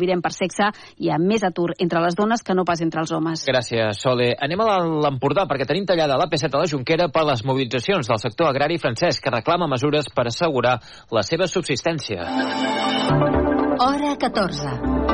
direm per sexe, hi ha més atur entre les dones que no pas entre els homes. Gràcies, Sole. Anem a l'Empordà, perquè tenim tallada la P7 a la Junquera per les mobilitzacions del sector agrari francès, que reclama mesures per assegurar la seva subsistència. Hora 14.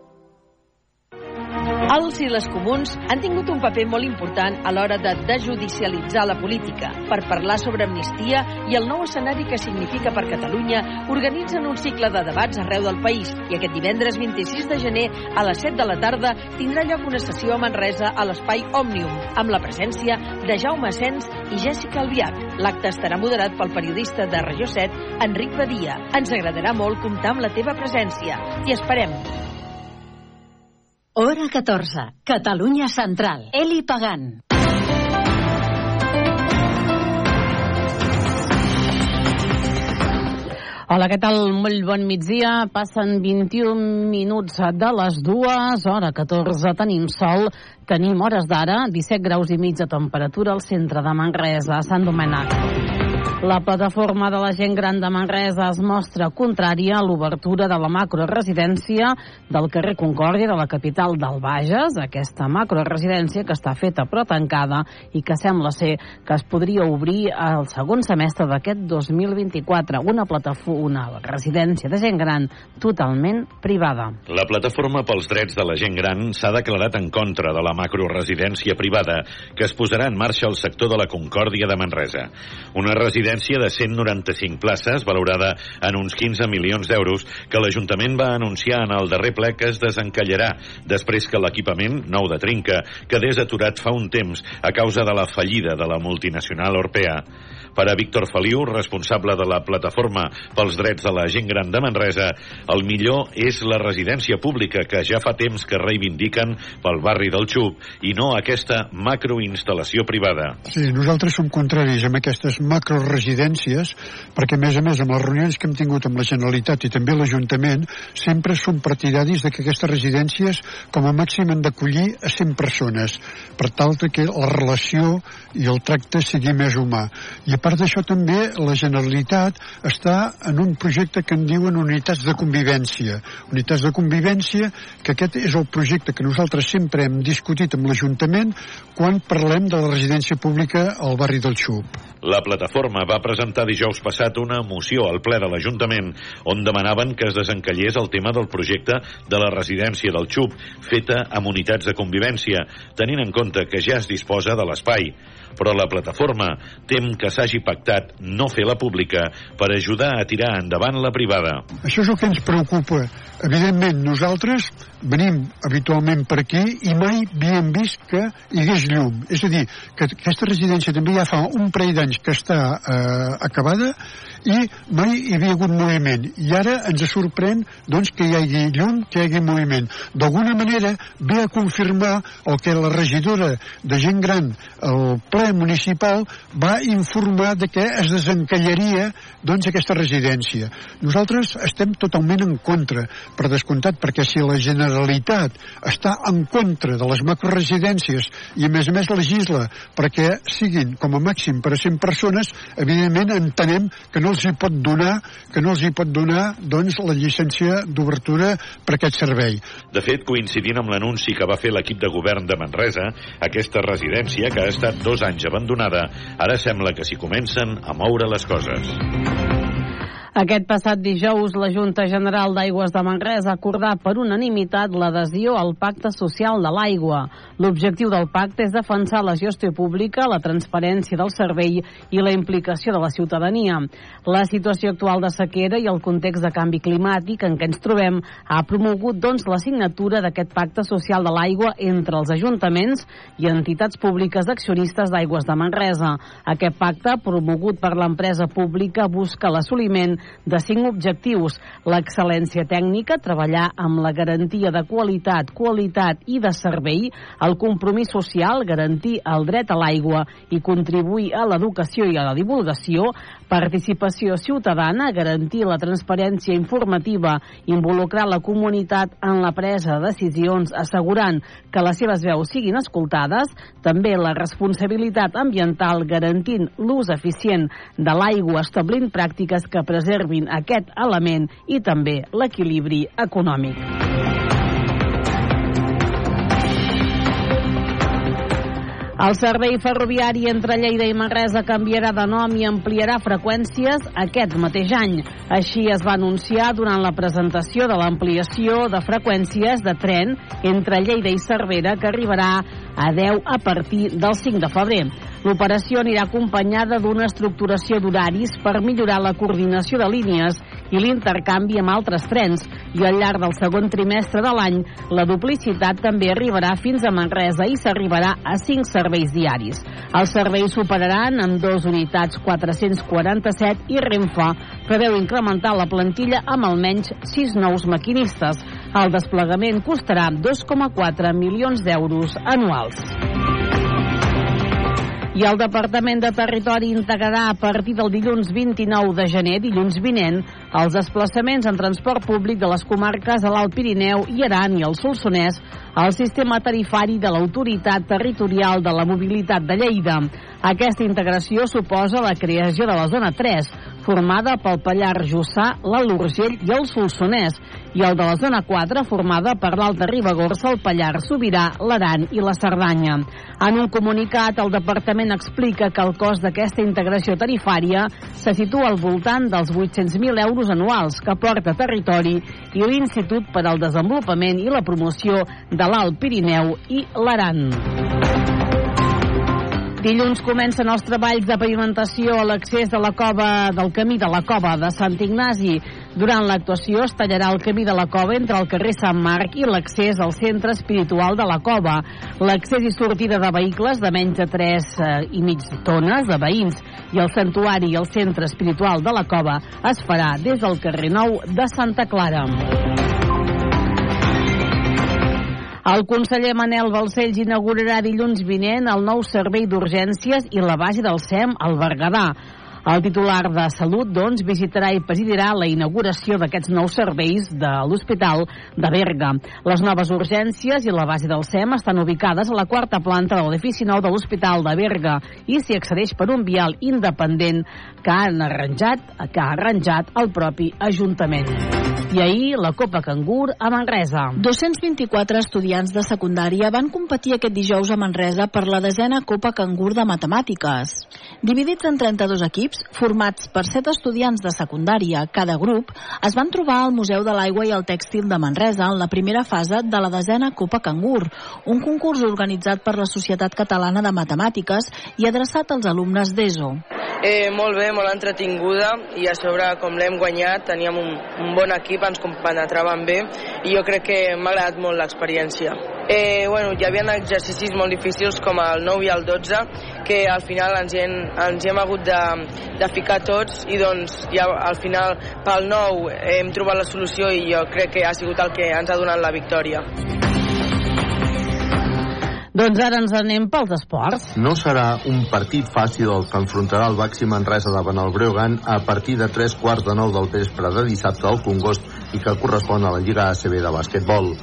Els i les comuns han tingut un paper molt important a l'hora de desjudicialitzar la política. Per parlar sobre amnistia i el nou escenari que significa per Catalunya, organitzen un cicle de debats arreu del país i aquest divendres 26 de gener a les 7 de la tarda tindrà lloc una sessió a Manresa a l'espai Òmnium amb la presència de Jaume Asens i Jessica Albiach. L'acte estarà moderat pel periodista de Regió 7, Enric Badia. Ens agradarà molt comptar amb la teva presència. T'hi esperem. Hora 14. Catalunya Central. Eli Pagant. Hola, què tal? Molt bon migdia. Passen 21 minuts de les dues, hora 14. Tenim sol, tenim hores d'ara, 17 graus i mig de temperatura al centre de Manresa, Sant Domènec. La plataforma de la gent gran de Manresa es mostra contrària a l'obertura de la macroresidència del carrer Concòrdia de la capital del Bages, aquesta macroresidència que està feta però tancada i que sembla ser que es podria obrir al segon semestre d'aquest 2024, una plataforma, una residència de gent gran totalment privada. La plataforma pels drets de la gent gran s'ha declarat en contra de la macroresidència privada que es posarà en marxa al sector de la Concòrdia de Manresa. Una residència residència de 195 places, valorada en uns 15 milions d'euros, que l'Ajuntament va anunciar en el darrer ple que es desencallarà després que l'equipament, nou de trinca, quedés aturat fa un temps a causa de la fallida de la multinacional Orpea. Per a Víctor Feliu, responsable de la plataforma pels drets de la gent gran de Manresa, el millor és la residència pública que ja fa temps que reivindiquen pel barri del Xup i no aquesta macroinstal·lació privada. Sí, nosaltres som contraris amb aquestes macroresidències perquè, a més a més, amb les reunions que hem tingut amb la Generalitat i també l'Ajuntament, sempre som partidaris de que aquestes residències com a màxim han d'acollir a 100 persones per tal que la relació i el tracte sigui més humà. I a part d'això també la Generalitat està en un projecte que en diuen unitats de convivència. Unitats de convivència, que aquest és el projecte que nosaltres sempre hem discutit amb l'Ajuntament quan parlem de la residència pública al barri del Xup. La plataforma va presentar dijous passat una moció al ple de l'Ajuntament on demanaven que es desencallés el tema del projecte de la residència del Xup, feta amb unitats de convivència, tenint en compte que ja es disposa de l'espai però la plataforma tem que s'hagi pactat no fer la pública per ajudar a tirar endavant la privada. Això és el que ens preocupa. Evidentment, nosaltres venim habitualment per aquí i mai havíem vist que hi hagués llum. És a dir, que aquesta residència també ja fa un parell d'anys que està eh, acabada i mai hi havia hagut moviment. I ara ens sorprèn doncs, que hi hagi llum, que hi hagi moviment. D'alguna manera ve a confirmar el que la regidora de gent gran, el ple municipal, va informar de que es desencallaria doncs, aquesta residència. Nosaltres estem totalment en contra, per descomptat, perquè si la Generalitat està en contra de les macroresidències i a més a més legisla perquè siguin com a màxim per a 100 persones, evidentment entenem que no els hi pot donar que no els hi pot donar doncs, la llicència d'obertura per aquest servei. De fet, coincidint amb l'anunci que va fer l'equip de govern de Manresa, aquesta residència, que ha estat dos anys abandonada, ara sembla que s'hi comencen a moure les coses. Aquest passat dijous, la Junta General d'Aigües de Manresa ha acordat per unanimitat l'adhesió al Pacte Social de l'Aigua. L'objectiu del pacte és defensar la gestió pública, la transparència del servei i la implicació de la ciutadania. La situació actual de sequera i el context de canvi climàtic en què ens trobem ha promogut doncs la signatura d'aquest Pacte Social de l'Aigua entre els ajuntaments i entitats públiques accionistes d'aigües de Manresa. Aquest pacte, promogut per l'empresa pública, busca l'assoliment de cinc objectius. L'excel·lència tècnica, treballar amb la garantia de qualitat, qualitat i de servei, el compromís social, garantir el dret a l'aigua i contribuir a l'educació i a la divulgació, participació ciutadana, garantir la transparència informativa, involucrar la comunitat en la presa de decisions, assegurant que les seves veus siguin escoltades, també la responsabilitat ambiental garantint l'ús eficient de l'aigua, establint pràctiques que preservin aquest element i també l'equilibri econòmic. El servei ferroviari entre Lleida i Manresa canviarà de nom i ampliarà freqüències aquest mateix any. Així es va anunciar durant la presentació de l'ampliació de freqüències de tren entre Lleida i Cervera que arribarà a 10 a partir del 5 de febrer. L'operació anirà acompanyada d'una estructuració d'horaris per millorar la coordinació de línies i l'intercanvi amb altres trens i al llarg del segon trimestre de l'any la duplicitat també arribarà fins a Manresa i s'arribarà a 5 serveis diaris. Els serveis superaran amb dues unitats 447 i Renfe preveu incrementar la plantilla amb almenys 6 nous maquinistes. El desplegament costarà 2,4 milions d'euros anuals i el Departament de Territori integrarà a partir del dilluns 29 de gener, dilluns vinent, els desplaçaments en transport públic de les comarques de l'Alt Pirineu i Aran i el Solsonès al sistema tarifari de l'Autoritat Territorial de la Mobilitat de Lleida. Aquesta integració suposa la creació de la zona 3, formada pel Pallar Jussà, l'Alt Urgell i el Solsonès, i el de la zona 4, formada per l'Alta Ribagorça, el Pallar Sobirà, l'Aran i la Cerdanya. En un comunicat, el departament explica que el cost d'aquesta integració tarifària se situa al voltant dels 800.000 euros anuals que porta Territori i l'Institut per al Desenvolupament i la Promoció de l'Alt Pirineu i l'Aran. Dilluns comencen els treballs de pavimentació a l'accés de la cova del camí de la cova de Sant Ignasi. Durant l'actuació es tallarà el camí de la cova entre el carrer Sant Marc i l'accés al centre espiritual de la cova. L'accés i sortida de vehicles de menys de 3 eh, i mig tones de veïns i el santuari i el centre espiritual de la cova es farà des del carrer Nou de Santa Clara. El conseller Manel Balcells inaugurarà dilluns vinent el nou servei d'urgències i la base del SEM al Berguedà. El titular de Salut, doncs, visitarà i presidirà la inauguració d'aquests nous serveis de l'Hospital de Berga. Les noves urgències i la base del SEM estan ubicades a la quarta planta de l'edifici nou de l'Hospital de Berga i s'hi accedeix per un vial independent que han arranjat, que ha arranjat el propi Ajuntament. I ahir, la Copa Cangur a Manresa. 224 estudiants de secundària van competir aquest dijous a Manresa per la desena Copa Cangur de Matemàtiques. Dividits en 32 equips, formats per 7 estudiants de secundària, cada grup, es van trobar al Museu de l'Aigua i el Tèxtil de Manresa en la primera fase de la desena Copa Cangur, un concurs organitzat per la Societat Catalana de Matemàtiques i adreçat als alumnes d'ESO. Eh, molt bé, molt entretinguda i a sobre com l'hem guanyat teníem un, un bon equip, ens compenetraven bé i jo crec que m'ha agradat molt l'experiència. Eh, bueno, hi havia exercicis molt difícils com el 9 i el 12 que al final ens hi hem, ens hi hem hagut de, de ficar tots i doncs ja al final pel 9 hem trobat la solució i jo crec que ha sigut el que ens ha donat la victòria. Doncs ara ens anem pels esports. No serà un partit fàcil el que enfrontarà el Baxi Manresa davant el Breogan a partir de tres quarts de nou del vespre de dissabte al Congost i que correspon a la Lliga ACB de bàsquetbol.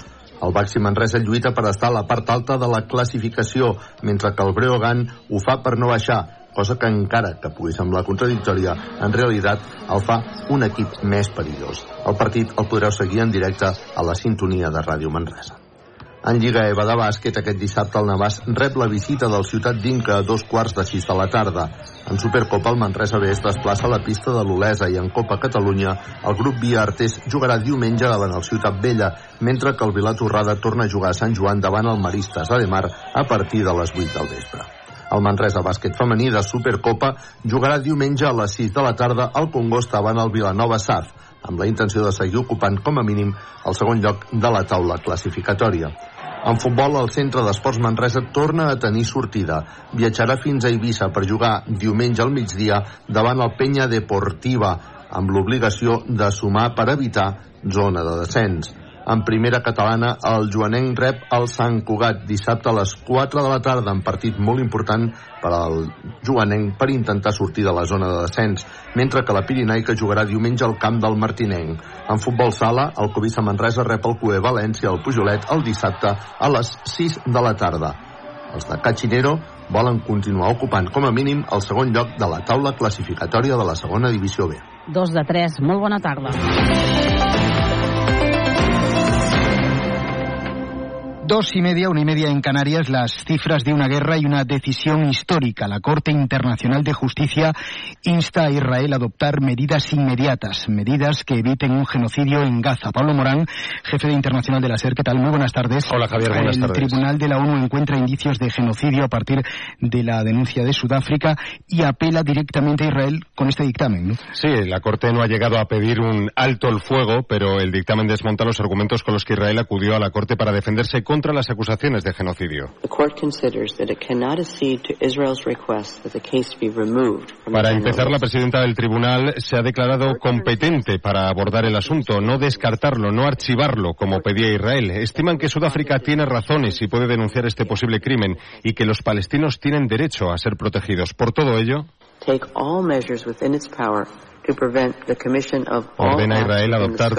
El Baxi Manresa lluita per estar a la part alta de la classificació, mentre que el Breogan ho fa per no baixar, cosa que encara que pugui semblar contradictòria, en realitat el fa un equip més perillós. El partit el podreu seguir en directe a la sintonia de Ràdio Manresa. En Lliga EVA de bàsquet, aquest dissabte el Navàs rep la visita del Ciutat d'Inca a dos quarts de sis de la tarda. En Supercopa, el Manresa B es desplaça a la pista de l'Olesa i en Copa Catalunya, el grup Via Artés jugarà diumenge davant el Ciutat Vella, mentre que el Vila Torrada torna a jugar a Sant Joan davant el Maristes de Mar a partir de les 8 del vespre. El Manresa Bàsquet Femení de Supercopa jugarà diumenge a les 6 de la tarda al Congost davant el Vilanova Saf, amb la intenció de seguir ocupant com a mínim el segon lloc de la taula classificatòria. En futbol, el Centre d'Esports Manresa torna a tenir sortida. Viatjarà fins a Eivissa per jugar diumenge al migdia davant el Penya Deportiva amb l'obligació de sumar per evitar zona de descens. En primera catalana, el Joanenc rep el Sant Cugat dissabte a les 4 de la tarda en partit molt important per al Joanenc per intentar sortir de la zona de descens, mentre que la Pirinaica jugarà diumenge al camp del Martinenc. En futbol sala, el Covisa Manresa rep el Cué València al Pujolet el dissabte a les 6 de la tarda. Els de Cachinero volen continuar ocupant com a mínim el segon lloc de la taula classificatòria de la segona divisió B. Dos de tres, molt bona tarda. Dos y media, una y media en Canarias, las cifras de una guerra y una decisión histórica. La Corte Internacional de Justicia insta a Israel a adoptar medidas inmediatas, medidas que eviten un genocidio en Gaza. Pablo Morán, jefe de Internacional de la SER, ¿qué tal? Muy buenas tardes. Hola Javier, buenas El tardes. Tribunal de la ONU encuentra indicios de genocidio a partir de la denuncia de Sudáfrica y apela directamente a Israel con este dictamen. ¿no? Sí, la Corte no ha llegado a pedir un alto el fuego, pero el dictamen desmonta los argumentos con los que Israel acudió a la Corte para defenderse contra las acusaciones de genocidio. The court considers that it cannot accede to Israel's request that the case be removed from Para empezar, la presidenta del tribunal se ha declarado competente para abordar el asunto, no descartarlo, no archivarlo, como pedía Israel. Estiman que Sudáfrica tiene razones y puede denunciar este posible crimen y que los palestinos tienen derecho a ser protegidos. Por todo ello, take all measures within its power to prevent the commission of all ordena a Israel adoptar